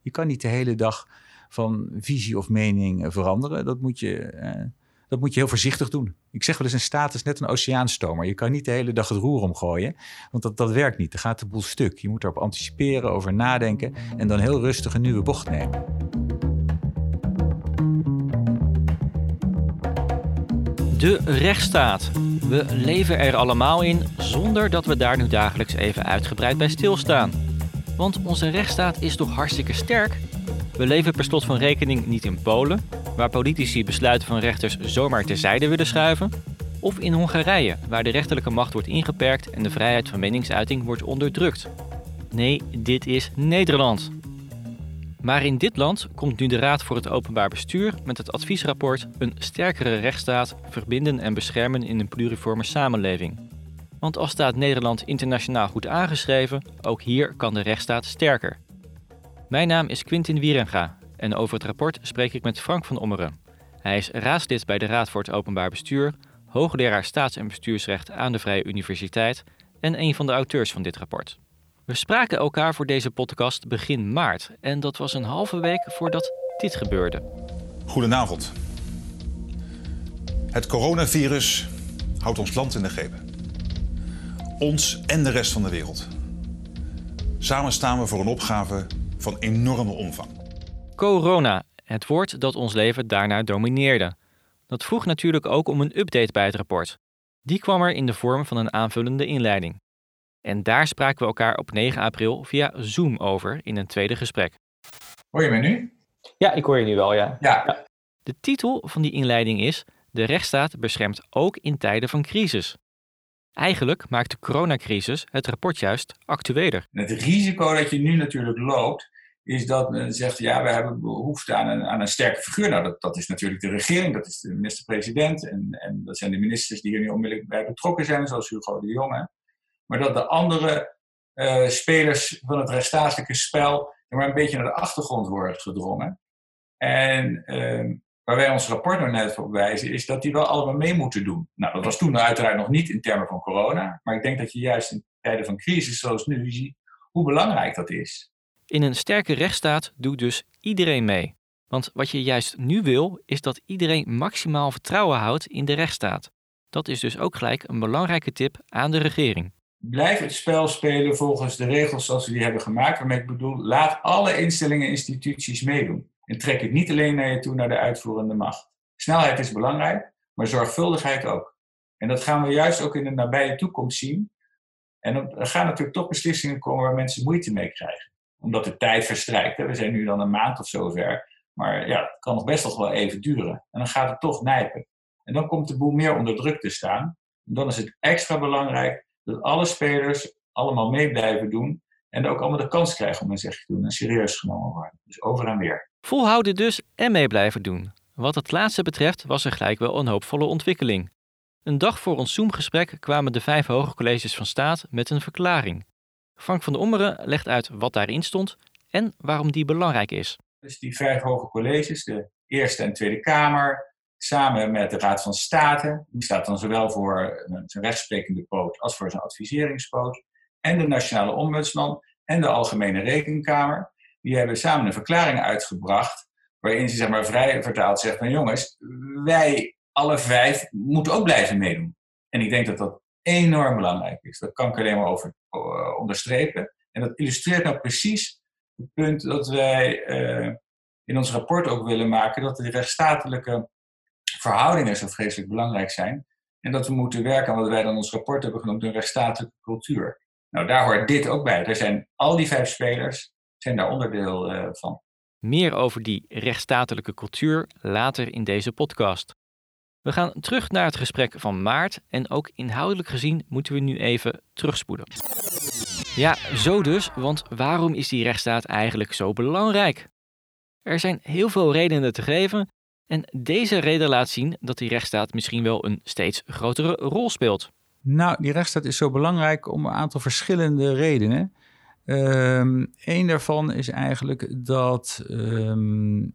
Je kan niet de hele dag van visie of mening eh, veranderen. Dat moet je, eh, dat moet je heel voorzichtig doen. Ik zeg wel eens, een staat is net een oceaanstomer. Je kan niet de hele dag het roer omgooien, want dat, dat werkt niet. Dan gaat de boel stuk. Je moet erop anticiperen, over nadenken en dan heel rustig een nieuwe bocht nemen. De rechtsstaat. We leven er allemaal in zonder dat we daar nu dagelijks even uitgebreid bij stilstaan. Want onze rechtsstaat is toch hartstikke sterk? We leven per slot van rekening niet in Polen, waar politici besluiten van rechters zomaar terzijde willen schuiven, of in Hongarije, waar de rechterlijke macht wordt ingeperkt en de vrijheid van meningsuiting wordt onderdrukt. Nee, dit is Nederland. Maar in dit land komt nu de Raad voor het Openbaar Bestuur met het adviesrapport Een sterkere rechtsstaat verbinden en beschermen in een pluriforme samenleving. Want als staat Nederland internationaal goed aangeschreven, ook hier kan de rechtsstaat sterker. Mijn naam is Quintin Wierenga en over het rapport spreek ik met Frank van Ommeren. Hij is raadslid bij de Raad voor het Openbaar Bestuur, hoogleraar staats- en bestuursrecht aan de Vrije Universiteit en een van de auteurs van dit rapport. We spraken elkaar voor deze podcast begin maart en dat was een halve week voordat dit gebeurde. Goedenavond. Het coronavirus houdt ons land in de greep. Ons en de rest van de wereld. Samen staan we voor een opgave van enorme omvang. Corona, het woord dat ons leven daarna domineerde. Dat vroeg natuurlijk ook om een update bij het rapport. Die kwam er in de vorm van een aanvullende inleiding. En daar spraken we elkaar op 9 april via Zoom over in een tweede gesprek. Hoor je me nu? Ja, ik hoor je nu wel, ja. Ja. De titel van die inleiding is: De rechtsstaat beschermt ook in tijden van crisis. Eigenlijk maakt de coronacrisis het rapport juist actueler. Het risico dat je nu natuurlijk loopt, is dat men zegt, ja, we hebben behoefte aan een, aan een sterke figuur. Nou, dat, dat is natuurlijk de regering, dat is de minister-president en, en dat zijn de ministers die hier nu onmiddellijk bij betrokken zijn, zoals Hugo de Jonge. Maar dat de andere uh, spelers van het rechtsstatelijke spel maar een beetje naar de achtergrond worden gedrongen. En uh, waar wij ons rapport nog net voor wijzen, is dat die wel allemaal mee moeten doen. Nou, dat was toen uiteraard nog niet in termen van corona, maar ik denk dat je juist in tijden van crisis zoals nu ziet hoe belangrijk dat is. In een sterke rechtsstaat doet dus iedereen mee. Want wat je juist nu wil, is dat iedereen maximaal vertrouwen houdt in de rechtsstaat. Dat is dus ook gelijk een belangrijke tip aan de regering. Blijf het spel spelen volgens de regels zoals we die hebben gemaakt. Waarmee ik bedoel, laat alle instellingen en instituties meedoen. En trek het niet alleen naar je toe naar de uitvoerende macht. Snelheid is belangrijk, maar zorgvuldigheid ook. En dat gaan we juist ook in de nabije toekomst zien. En er gaan natuurlijk toch beslissingen komen waar mensen moeite mee krijgen. Omdat de tijd verstrijkt. We zijn nu dan een maand of zo ver. Maar ja, het kan nog best nog wel even duren. En dan gaat het toch nijpen. En dan komt de boel meer onder druk te staan. En dan is het extra belangrijk dat alle spelers allemaal mee blijven doen. En ook allemaal de kans krijgen om een zegje te doen en serieus genomen worden. Dus over en weer. Volhouden dus en mee blijven doen. Wat het laatste betreft was er gelijk wel een hoopvolle ontwikkeling. Een dag voor ons Zoom-gesprek kwamen de vijf hoge colleges van staat met een verklaring. Frank van der Ommeren legt uit wat daarin stond en waarom die belangrijk is. Dus die vijf hoge colleges, de Eerste en Tweede Kamer, samen met de Raad van State, die staat dan zowel voor zijn rechtsprekende poot als voor zijn adviseringspoot, en de Nationale Ombudsman en de Algemene Rekenkamer, die hebben samen een verklaring uitgebracht waarin ze zeg maar vrij vertaald zegt van jongens, wij alle vijf moeten ook blijven meedoen. En ik denk dat dat enorm belangrijk is. Dat kan ik alleen maar over uh, onderstrepen. En dat illustreert nou precies het punt dat wij uh, in ons rapport ook willen maken, dat de rechtsstatelijke verhoudingen zo vreselijk belangrijk zijn. En dat we moeten werken aan wat wij dan ons rapport hebben genoemd een rechtsstatelijke cultuur. Nou, daar hoort dit ook bij. Er zijn al die vijf spelers zijn daar onderdeel uh, van. Meer over die rechtsstatelijke cultuur later in deze podcast. We gaan terug naar het gesprek van maart en ook inhoudelijk gezien moeten we nu even terugspoelen. Ja, zo dus, want waarom is die rechtsstaat eigenlijk zo belangrijk? Er zijn heel veel redenen te geven en deze reden laat zien dat die rechtsstaat misschien wel een steeds grotere rol speelt. Nou, die rechtsstaat is zo belangrijk om een aantal verschillende redenen. Um, een daarvan is eigenlijk dat um,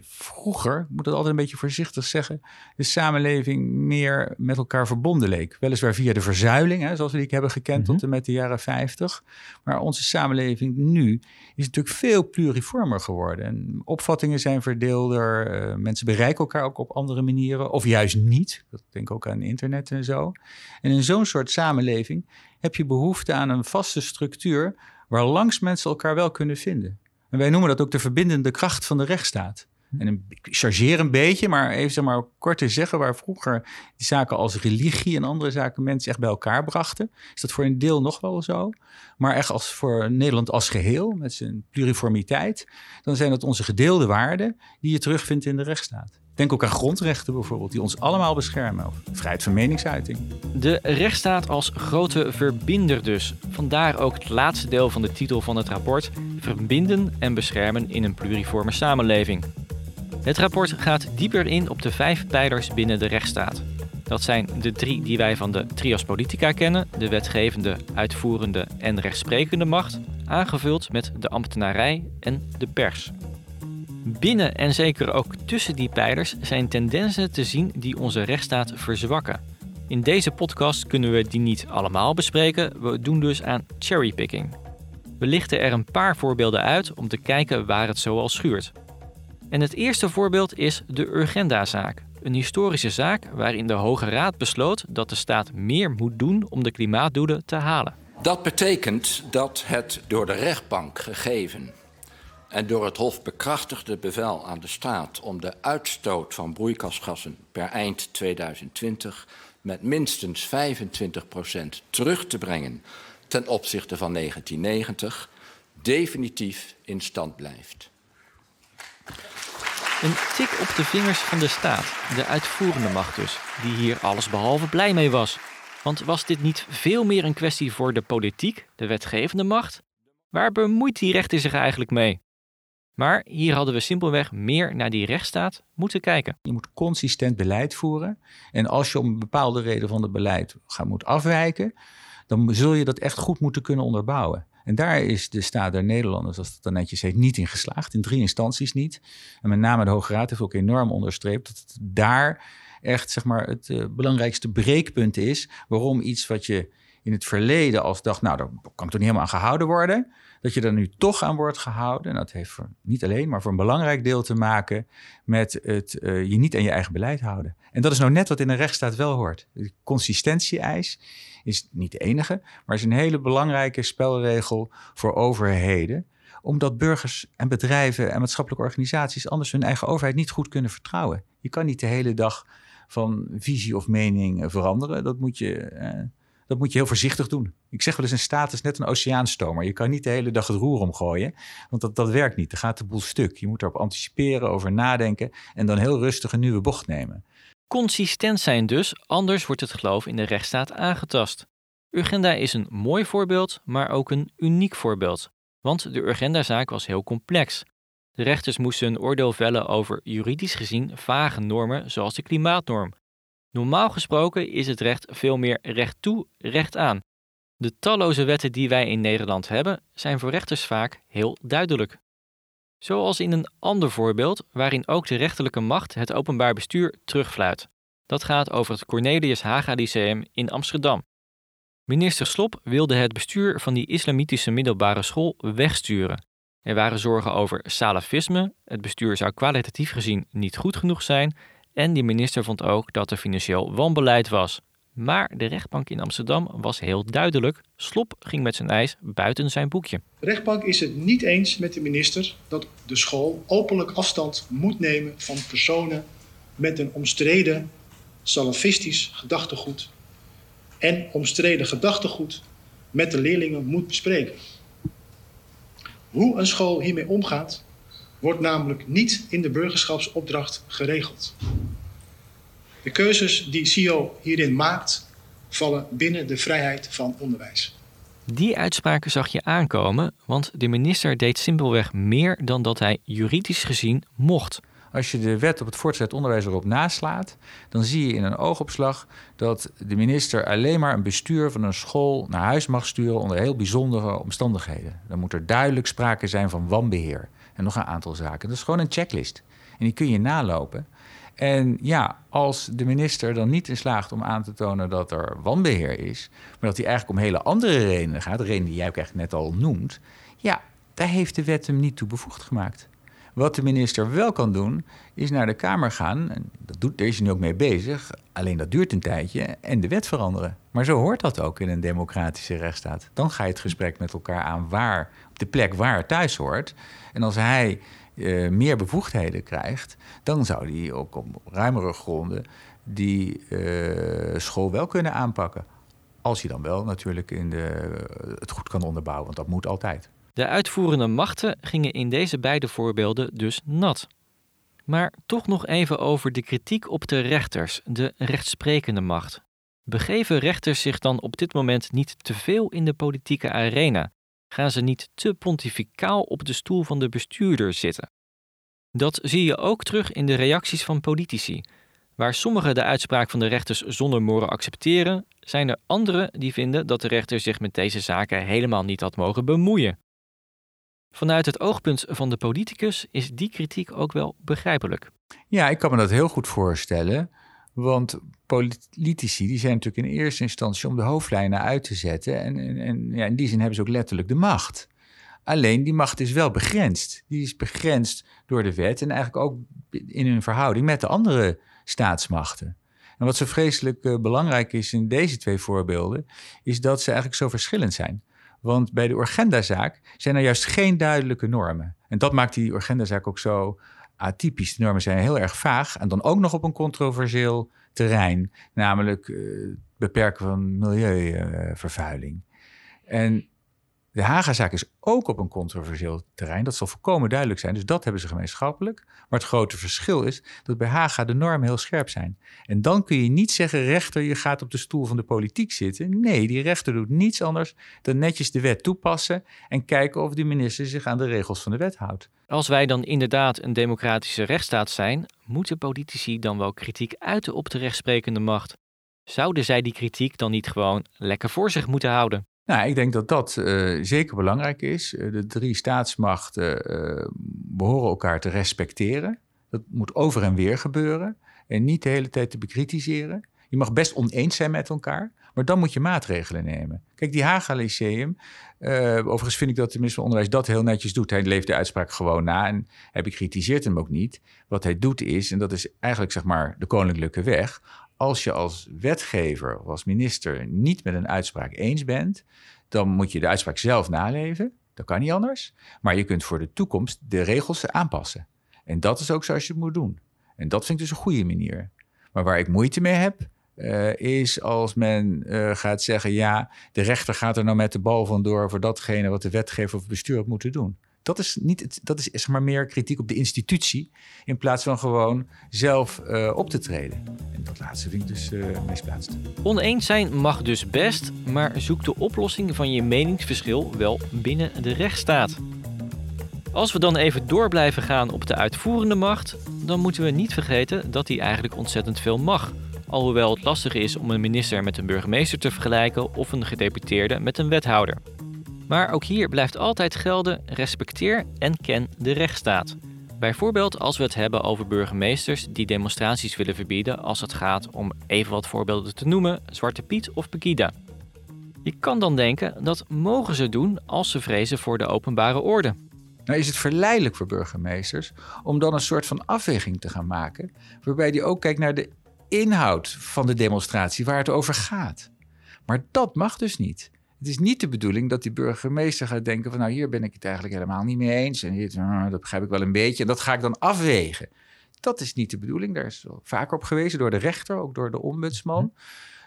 vroeger, ik moet dat altijd een beetje voorzichtig zeggen, de samenleving meer met elkaar verbonden leek. Weliswaar via de verzuiling, hè, zoals we die hebben gekend tot en met de jaren 50. Maar onze samenleving nu is natuurlijk veel pluriformer geworden. En opvattingen zijn verdeelder, uh, mensen bereiken elkaar ook op andere manieren, of juist niet. Dat denk ik ook aan internet en zo. En in zo'n soort samenleving heb je behoefte aan een vaste structuur waar langs mensen elkaar wel kunnen vinden. En wij noemen dat ook de verbindende kracht van de rechtsstaat. En ik chargeer een beetje, maar even zeg maar kort te zeggen, waar vroeger die zaken als religie en andere zaken mensen echt bij elkaar brachten, is dat voor een deel nog wel zo. Maar echt als voor Nederland als geheel, met zijn pluriformiteit, dan zijn dat onze gedeelde waarden die je terugvindt in de rechtsstaat. Denk ook aan grondrechten bijvoorbeeld, die ons allemaal beschermen. Of vrijheid van meningsuiting. De rechtsstaat als grote verbinder dus. Vandaar ook het laatste deel van de titel van het rapport: Verbinden en beschermen in een pluriforme samenleving. Het rapport gaat dieper in op de vijf pijlers binnen de rechtsstaat. Dat zijn de drie die wij van de trias politica kennen: de wetgevende, uitvoerende en rechtsprekende macht, aangevuld met de ambtenarij en de pers. Binnen en zeker ook tussen die pijlers zijn tendensen te zien die onze rechtsstaat verzwakken. In deze podcast kunnen we die niet allemaal bespreken, we doen dus aan cherrypicking. We lichten er een paar voorbeelden uit om te kijken waar het zoal schuurt. En het eerste voorbeeld is de Urgenda-zaak. Een historische zaak waarin de Hoge Raad besloot dat de staat meer moet doen om de klimaatdoelen te halen. Dat betekent dat het door de rechtbank gegeven en door het Hof bekrachtigde bevel aan de staat om de uitstoot van broeikasgassen per eind 2020 met minstens 25% terug te brengen ten opzichte van 1990 definitief in stand blijft. Een tik op de vingers van de staat, de uitvoerende macht dus, die hier allesbehalve blij mee was. Want was dit niet veel meer een kwestie voor de politiek, de wetgevende macht? Waar bemoeit die rechter zich eigenlijk mee? Maar hier hadden we simpelweg meer naar die rechtsstaat moeten kijken. Je moet consistent beleid voeren. En als je om een bepaalde reden van het beleid gaat, moet afwijken, dan zul je dat echt goed moeten kunnen onderbouwen. En daar is de staat der Nederlanders, als dat dan netjes heet, niet in geslaagd. In drie instanties niet. En met name de Hoge Raad heeft ook enorm onderstreept dat het daar echt zeg maar, het uh, belangrijkste breekpunt is. Waarom iets wat je in het verleden als dacht, nou, daar kan ik toch niet helemaal aan gehouden worden dat je er nu toch aan wordt gehouden. En dat heeft voor, niet alleen, maar voor een belangrijk deel te maken met het uh, je niet aan je eigen beleid houden. En dat is nou net wat in een rechtsstaat wel hoort. De consistentie-eis is niet de enige, maar is een hele belangrijke spelregel voor overheden omdat burgers en bedrijven en maatschappelijke organisaties anders hun eigen overheid niet goed kunnen vertrouwen. Je kan niet de hele dag van visie of mening veranderen. Dat moet je, eh, dat moet je heel voorzichtig doen. Ik zeg wel eens, een staat is net een oceaanstomer. Je kan niet de hele dag het roer omgooien, want dat, dat werkt niet. Dan gaat de boel stuk. Je moet erop anticiperen, over nadenken en dan heel rustig een nieuwe bocht nemen. Consistent zijn dus, anders wordt het geloof in de rechtsstaat aangetast. Urgenda is een mooi voorbeeld, maar ook een uniek voorbeeld. Want de Urgenda-zaak was heel complex. De rechters moesten een oordeel vellen over juridisch gezien vage normen zoals de klimaatnorm. Normaal gesproken is het recht veel meer recht toe, recht aan. De talloze wetten die wij in Nederland hebben, zijn voor rechters vaak heel duidelijk. Zoals in een ander voorbeeld, waarin ook de rechterlijke macht het openbaar bestuur terugfluit. Dat gaat over het Cornelius Haga Lyceum in Amsterdam. Minister Slop wilde het bestuur van die islamitische middelbare school wegsturen. Er waren zorgen over salafisme, het bestuur zou kwalitatief gezien niet goed genoeg zijn en die minister vond ook dat er financieel wanbeleid was. Maar de rechtbank in Amsterdam was heel duidelijk. Slop ging met zijn eis buiten zijn boekje. De rechtbank is het niet eens met de minister dat de school openlijk afstand moet nemen van personen met een omstreden salafistisch gedachtegoed en omstreden gedachtegoed met de leerlingen moet bespreken. Hoe een school hiermee omgaat, wordt namelijk niet in de burgerschapsopdracht geregeld. De keuzes die CIO hierin maakt, vallen binnen de vrijheid van onderwijs. Die uitspraken zag je aankomen, want de minister deed simpelweg meer dan dat hij juridisch gezien mocht. Als je de wet op het voortgezet onderwijs erop naslaat, dan zie je in een oogopslag dat de minister alleen maar een bestuur van een school naar huis mag sturen onder heel bijzondere omstandigheden. Dan moet er duidelijk sprake zijn van wanbeheer en nog een aantal zaken. Dat is gewoon een checklist. En die kun je nalopen. En ja, als de minister dan niet in slaagt om aan te tonen dat er wanbeheer is, maar dat hij eigenlijk om hele andere redenen gaat, de reden die jij ook echt net al noemt, ja, daar heeft de wet hem niet toe bevoegd gemaakt. Wat de minister wel kan doen, is naar de Kamer gaan. En dat doet, daar is hij nu ook mee bezig. Alleen dat duurt een tijdje. En de wet veranderen. Maar zo hoort dat ook in een democratische rechtsstaat. Dan ga je het gesprek met elkaar aan waar, op de plek waar het thuis hoort. En als hij uh, meer bevoegdheden krijgt, dan zou hij ook op ruimere gronden die uh, school wel kunnen aanpakken. Als hij dan wel natuurlijk in de, het goed kan onderbouwen, want dat moet altijd. De uitvoerende machten gingen in deze beide voorbeelden dus nat. Maar toch nog even over de kritiek op de rechters, de rechtsprekende macht. Begeven rechters zich dan op dit moment niet te veel in de politieke arena? Gaan ze niet te pontificaal op de stoel van de bestuurder zitten? Dat zie je ook terug in de reacties van politici. Waar sommigen de uitspraak van de rechters zonder moren accepteren, zijn er anderen die vinden dat de rechter zich met deze zaken helemaal niet had mogen bemoeien. Vanuit het oogpunt van de politicus is die kritiek ook wel begrijpelijk. Ja, ik kan me dat heel goed voorstellen. Want politici die zijn natuurlijk in eerste instantie om de hoofdlijnen uit te zetten. En, en, ja, in die zin hebben ze ook letterlijk de macht. Alleen die macht is wel begrensd. Die is begrensd door de wet en eigenlijk ook in hun verhouding met de andere staatsmachten. En wat zo vreselijk uh, belangrijk is in deze twee voorbeelden, is dat ze eigenlijk zo verschillend zijn. Want bij de Urgenda-zaak zijn er juist geen duidelijke normen. En dat maakt die Urgenda-zaak ook zo atypisch. De normen zijn heel erg vaag en dan ook nog op een controversieel terrein, namelijk uh, beperken van milieuvervuiling. en de Haga-zaak is ook op een controversieel terrein. Dat zal volkomen duidelijk zijn. Dus dat hebben ze gemeenschappelijk. Maar het grote verschil is dat bij Haga de normen heel scherp zijn. En dan kun je niet zeggen, rechter, je gaat op de stoel van de politiek zitten. Nee, die rechter doet niets anders dan netjes de wet toepassen en kijken of de minister zich aan de regels van de wet houdt. Als wij dan inderdaad een democratische rechtsstaat zijn, moeten politici dan wel kritiek uiten op de rechtsprekende macht? Zouden zij die kritiek dan niet gewoon lekker voor zich moeten houden? Nou, ik denk dat dat uh, zeker belangrijk is. Uh, de drie staatsmachten uh, behoren elkaar te respecteren. Dat moet over en weer gebeuren. En niet de hele tijd te bekritiseren. Je mag best oneens zijn met elkaar, maar dan moet je maatregelen nemen. Kijk, die Haga Lyceum, overigens vind ik dat de minister van Onderwijs dat heel netjes doet. Hij leeft de uitspraak gewoon na en hij bekritiseert hem ook niet. Wat hij doet is, en dat is eigenlijk zeg maar de koninklijke weg, als je als wetgever of als minister niet met een uitspraak eens bent, dan moet je de uitspraak zelf naleven. Dat kan niet anders. Maar je kunt voor de toekomst de regels aanpassen. En dat is ook zoals je het moet doen. En dat vind ik dus een goede manier. Maar waar ik moeite mee heb, uh, is als men uh, gaat zeggen: ja, de rechter gaat er nou met de bal vandoor voor datgene wat de wetgever of bestuur had moeten doen. Dat is, niet, dat is zeg maar meer kritiek op de institutie. In plaats van gewoon zelf uh, op te treden. En dat laatste vind ik dus misplaatst. Oneens zijn mag dus best, maar zoek de oplossing van je meningsverschil wel binnen de rechtsstaat. Als we dan even door blijven gaan op de uitvoerende macht, dan moeten we niet vergeten dat die eigenlijk ontzettend veel mag. Alhoewel het lastig is om een minister met een burgemeester te vergelijken of een gedeputeerde met een wethouder. Maar ook hier blijft altijd gelden: respecteer en ken de rechtsstaat. Bijvoorbeeld als we het hebben over burgemeesters die demonstraties willen verbieden als het gaat om even wat voorbeelden te noemen, Zwarte Piet of Pegida. Je kan dan denken dat mogen ze doen als ze vrezen voor de openbare orde. Nou is het verleidelijk voor burgemeesters om dan een soort van afweging te gaan maken, waarbij die ook kijkt naar de inhoud van de demonstratie, waar het over gaat. Maar dat mag dus niet. Het is niet de bedoeling dat die burgemeester gaat denken van nou hier ben ik het eigenlijk helemaal niet mee eens en hier, ah, dat begrijp ik wel een beetje en dat ga ik dan afwegen. Dat is niet de bedoeling. Daar is vaker op gewezen door de rechter, ook door de ombudsman.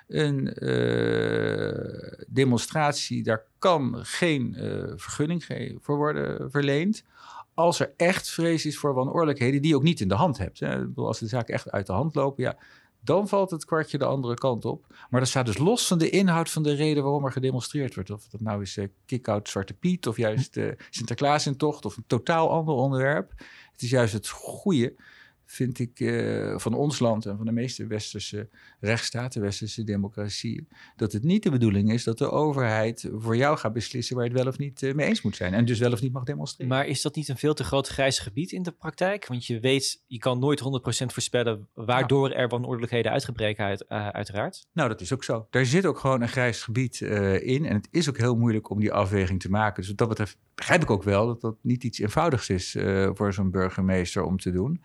Een uh, demonstratie, daar kan geen uh, vergunning voor worden verleend. Als er echt vrees is voor wanordelijkheden die je ook niet in de hand hebt. Hè. Als de zaken echt uit de hand lopen, ja, dan valt het kwartje de andere kant op. Maar dat staat dus los van de inhoud van de reden waarom er gedemonstreerd wordt. Of dat nou is uh, kick-out Zwarte Piet of juist uh, Sinterklaas in tocht of een totaal ander onderwerp. Het is juist het goede vind ik, uh, van ons land en van de meeste westerse rechtsstaten, westerse democratieën, dat het niet de bedoeling is dat de overheid voor jou gaat beslissen waar je het wel of niet uh, mee eens moet zijn. En dus wel of niet mag demonstreren. Maar is dat niet een veel te groot grijs gebied in de praktijk? Want je weet, je kan nooit 100% voorspellen waardoor er wanordelijkheden uitgebreken, uit, uh, uiteraard. Nou, dat is ook zo. Daar zit ook gewoon een grijs gebied in. En het is ook heel moeilijk om die afweging te maken. Dus wat dat betreft begrijp ik ook wel dat dat niet iets eenvoudigs is voor zo'n burgemeester om te doen.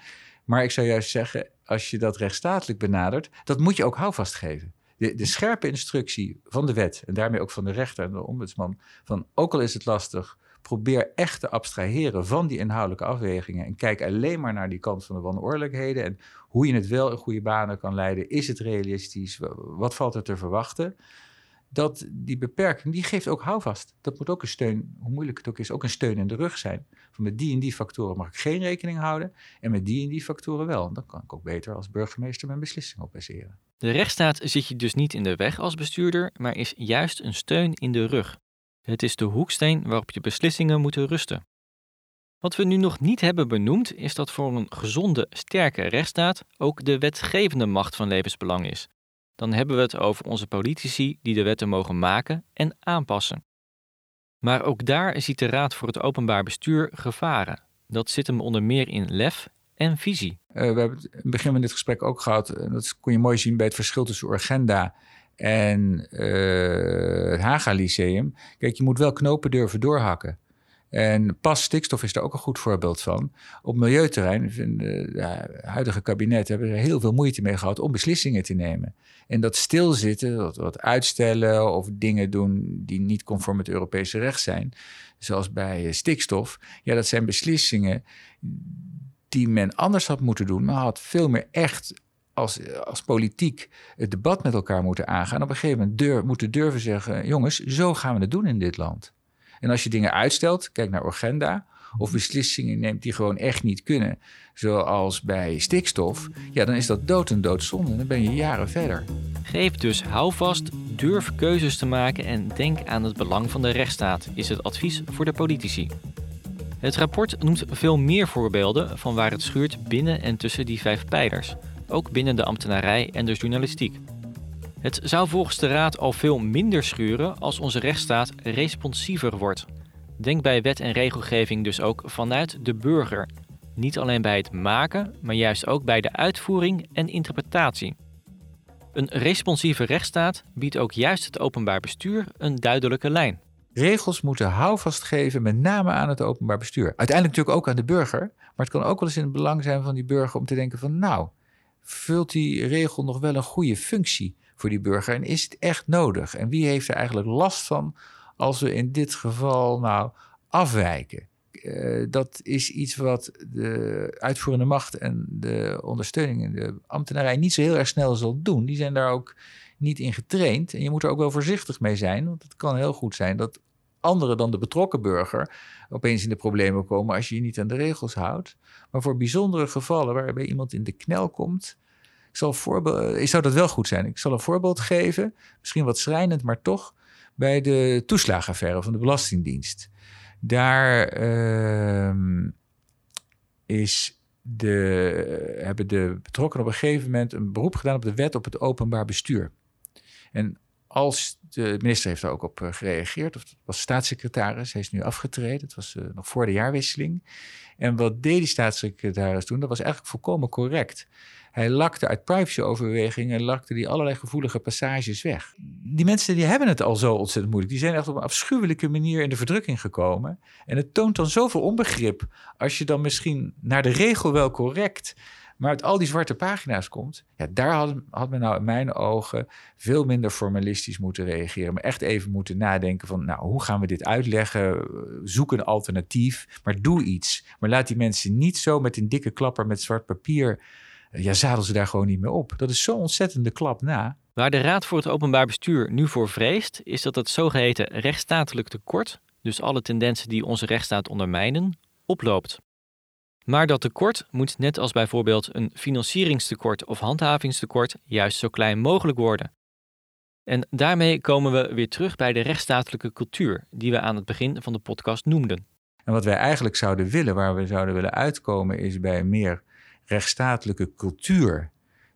Maar ik zou juist zeggen, als je dat rechtsstatelijk benadert, dat moet je ook houvast geven. De, de, scherpe instructie van de wet en daarmee ook van de rechter en de ombudsman, van ook al is het lastig, probeer echt te abstraheren van die inhoudelijke afwegingen en kijk alleen maar naar die kant van de wanordelijkheden en hoe je het wel in goede banen kan leiden. Is het realistisch? Wat valt er te verwachten? Dat die beperking, die geeft ook houvast. Dat moet ook een steun, hoe moeilijk het ook is, ook een steun in de rug zijn. Van met die en die factoren mag ik geen rekening houden en met die en die factoren wel. Dan kan ik ook beter als burgemeester mijn beslissing op baseren. De rechtsstaat zit je dus niet in de weg als bestuurder, maar is juist een steun in de rug. Het is de hoeksteen waarop je beslissingen moeten rusten. Wat we nu nog niet hebben benoemd, is dat voor een gezonde, sterke rechtsstaat ook de wetgevende macht van levensbelang is dan hebben we het over onze politici die de wetten mogen maken en aanpassen. Maar ook daar ziet de Raad voor het Openbaar Bestuur gevaren. Dat zit hem onder meer in lef en visie. Uh, we hebben het in het begin van dit gesprek ook gehad. En dat kon je mooi zien bij het verschil tussen Urgenda en het Haga Lyceum. Kijk, je moet wel knopen durven doorhakken. En pas stikstof is daar ook een goed voorbeeld van. Op milieuterrein vinden de huidige kabinet hebben er heel veel moeite mee gehad om beslissingen te nemen. En dat stilzitten, wat, wat uitstellen of dingen doen die niet conform het Europese recht zijn, zoals bij stikstof, ja, dat zijn beslissingen die men anders had moeten doen, maar had veel meer echt als, als politiek het debat met elkaar moeten aangaan. Op een gegeven moment deur, moeten durven zeggen: jongens, zo gaan we het doen in dit land. En als je dingen uitstelt, kijk naar Urgenda, of beslissingen neemt die gewoon echt niet kunnen, zoals bij stikstof, ja, dan is dat dood en doodzonde. Dan ben je jaren verder. Geef dus houvast, durf keuzes te maken en denk aan het belang van de rechtsstaat, is het advies voor de politici. Het rapport noemt veel meer voorbeelden van waar het schuurt binnen en tussen die vijf pijlers, ook binnen de ambtenarij en de journalistiek. Het zou volgens de Raad al veel minder schuren als onze rechtsstaat responsiever wordt. Denk bij wet en regelgeving dus ook vanuit de burger. Niet alleen bij het maken, maar juist ook bij de uitvoering en interpretatie. Een responsieve rechtsstaat biedt ook juist het openbaar bestuur een duidelijke lijn. Regels moeten houvast geven, met name aan het openbaar bestuur. Uiteindelijk natuurlijk ook aan de burger, maar het kan ook wel eens in het belang zijn van die burger om te denken van nou, vult die regel nog wel een goede functie? Voor die burger? En is het echt nodig? En wie heeft er eigenlijk last van als we in dit geval nou afwijken? Uh, dat is iets wat de uitvoerende macht en de ondersteuning in de ambtenarij niet zo heel erg snel zal doen. Die zijn daar ook niet in getraind. En je moet er ook wel voorzichtig mee zijn, want het kan heel goed zijn dat anderen dan de betrokken burger opeens in de problemen komen als je je niet aan de regels houdt. Maar voor bijzondere gevallen waarbij iemand in de knel komt, ik, zal ik zou dat wel goed zijn. Ik zal een voorbeeld geven, misschien wat schrijnend, maar toch. Bij de toeslagenaffaire van de Belastingdienst. Daar uh, is de, hebben de betrokkenen op een gegeven moment een beroep gedaan op de wet op het openbaar bestuur. En als de minister heeft daar ook op eh, gereageerd, of was staatssecretaris, hij is nu afgetreden, het was nog voor de jaarwisseling. En wat deed die staatssecretaris toen? Dat was eigenlijk volkomen correct. Hij lakte uit privacyoverwegingen lakte die allerlei gevoelige passages weg. Die mensen die hebben het al zo ontzettend moeilijk. Die zijn echt op een afschuwelijke manier in de verdrukking gekomen. En het toont dan zoveel onbegrip als je dan misschien naar de regel wel correct maar uit al die zwarte pagina's komt, ja, daar had, had men nou in mijn ogen veel minder formalistisch moeten reageren. Maar echt even moeten nadenken van, nou, hoe gaan we dit uitleggen? Zoek een alternatief, maar doe iets. Maar laat die mensen niet zo met een dikke klapper met zwart papier ja, zadel ze daar gewoon niet meer op. Dat is zo'n ontzettende klap na. Waar de Raad voor het Openbaar Bestuur nu voor vreest, is dat het zogeheten rechtsstatelijk tekort, dus alle tendensen die onze rechtsstaat ondermijnen, oploopt. Maar dat tekort moet net als bijvoorbeeld een financieringstekort of handhavingstekort juist zo klein mogelijk worden. En daarmee komen we weer terug bij de rechtsstatelijke cultuur die we aan het begin van de podcast noemden. En wat wij eigenlijk zouden willen, waar we zouden willen uitkomen, is bij meer rechtsstatelijke cultuur,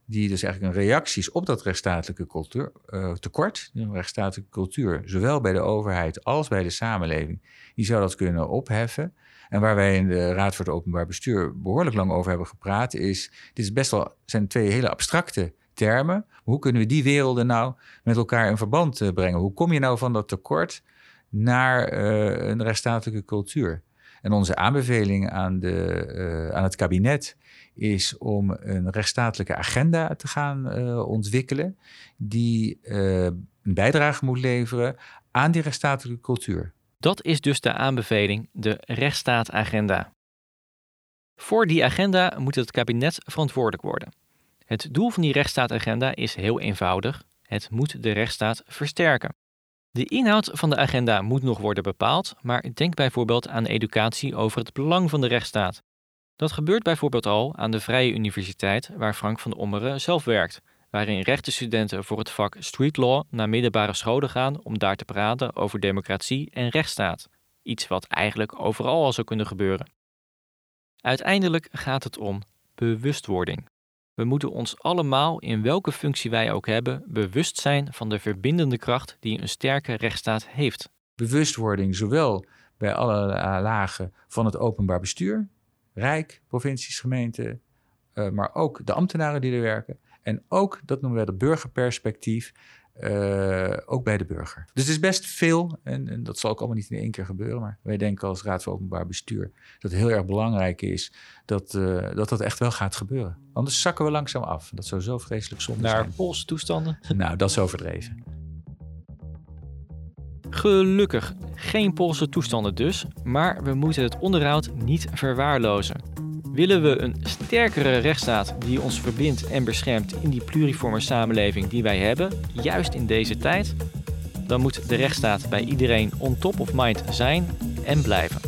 die dus eigenlijk een reactie is op dat rechtsstatelijke cultuur, uh, tekort, een rechtsstatelijke cultuur, zowel bij de overheid als bij de samenleving, die zou dat kunnen opheffen. En waar wij in de Raad voor het Openbaar Bestuur behoorlijk lang over hebben gepraat, is: dit is best wel, zijn twee hele abstracte termen. Hoe kunnen we die werelden nou met elkaar in verband eh, brengen? Hoe kom je nou van dat tekort naar uh, een rechtsstatelijke cultuur? En onze aanbeveling aan, de, aan het kabinet is om een rechtsstatelijke agenda te gaan uh, ontwikkelen, die een bijdrage moet leveren aan die rechtsstatelijke cultuur. Dat is dus de aanbeveling, de rechtsstaatagenda. Voor die agenda moet het kabinet verantwoordelijk worden. Het doel van die rechtsstaatagenda is heel eenvoudig: het moet de rechtsstaat versterken. De inhoud van de agenda moet nog worden bepaald, maar denk bijvoorbeeld aan educatie over het belang van de rechtsstaat. Dat gebeurt bijvoorbeeld al aan de Vrije Universiteit, waar Frank van Ommeren zelf werkt, waarin rechtenstudenten voor het vak Street Law naar middelbare scholen gaan om daar te praten over democratie en rechtsstaat. Iets wat eigenlijk overal al zou kunnen gebeuren. Uiteindelijk gaat het om bewustwording. We moeten ons allemaal, in welke functie wij ook hebben, bewust zijn van de verbindende kracht die een sterke rechtsstaat heeft. Bewustwording, zowel bij alle lagen van het openbaar bestuur, Rijk, provincies, gemeenten, uh, maar ook de ambtenaren die er werken. En ook, dat noemen we het burgerperspectief, uh, ook bij de burger. Dus het is best veel en, en, dat zal ook allemaal niet in één keer gebeuren. Maar wij denken als Raad voor Openbaar Bestuur dat het heel erg belangrijk is dat, uh, dat dat echt wel gaat gebeuren. Anders zakken we langzaam af. Dat zou zo vreselijk zonde Naar zijn. Naar Poolse toestanden? Nou, dat is overdreven. Gelukkig geen Poolse toestanden dus, maar we moeten het onderhoud niet verwaarlozen. Willen we een sterkere rechtsstaat die ons verbindt en beschermt in die pluriforme samenleving die wij hebben, juist in deze tijd? Dan moet de rechtsstaat bij iedereen on top of mind zijn en blijven.